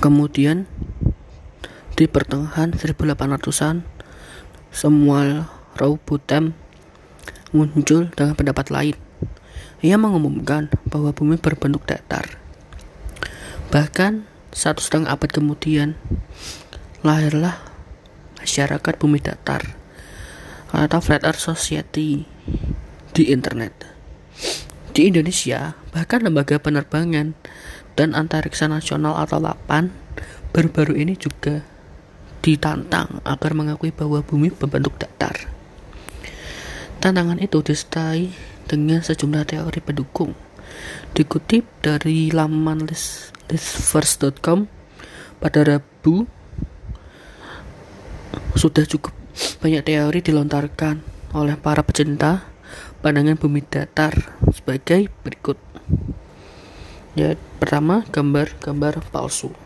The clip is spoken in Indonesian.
Kemudian di pertengahan 1800-an Samuel Rowbotham muncul dengan pendapat lain. Ia mengumumkan bahwa bumi berbentuk datar. Bahkan satu setengah abad kemudian lahirlah masyarakat bumi datar atau Flat Earth Society di internet. Di Indonesia, bahkan lembaga penerbangan dan antariksa nasional atau LAPAN baru-baru ini juga ditantang agar mengakui bahwa bumi berbentuk datar. Tantangan itu disertai dengan sejumlah teori pendukung. Dikutip dari laman list, listverse.com pada Rabu sudah cukup banyak teori dilontarkan oleh para pecinta pandangan bumi datar sebagai berikut. Ya, pertama gambar-gambar palsu.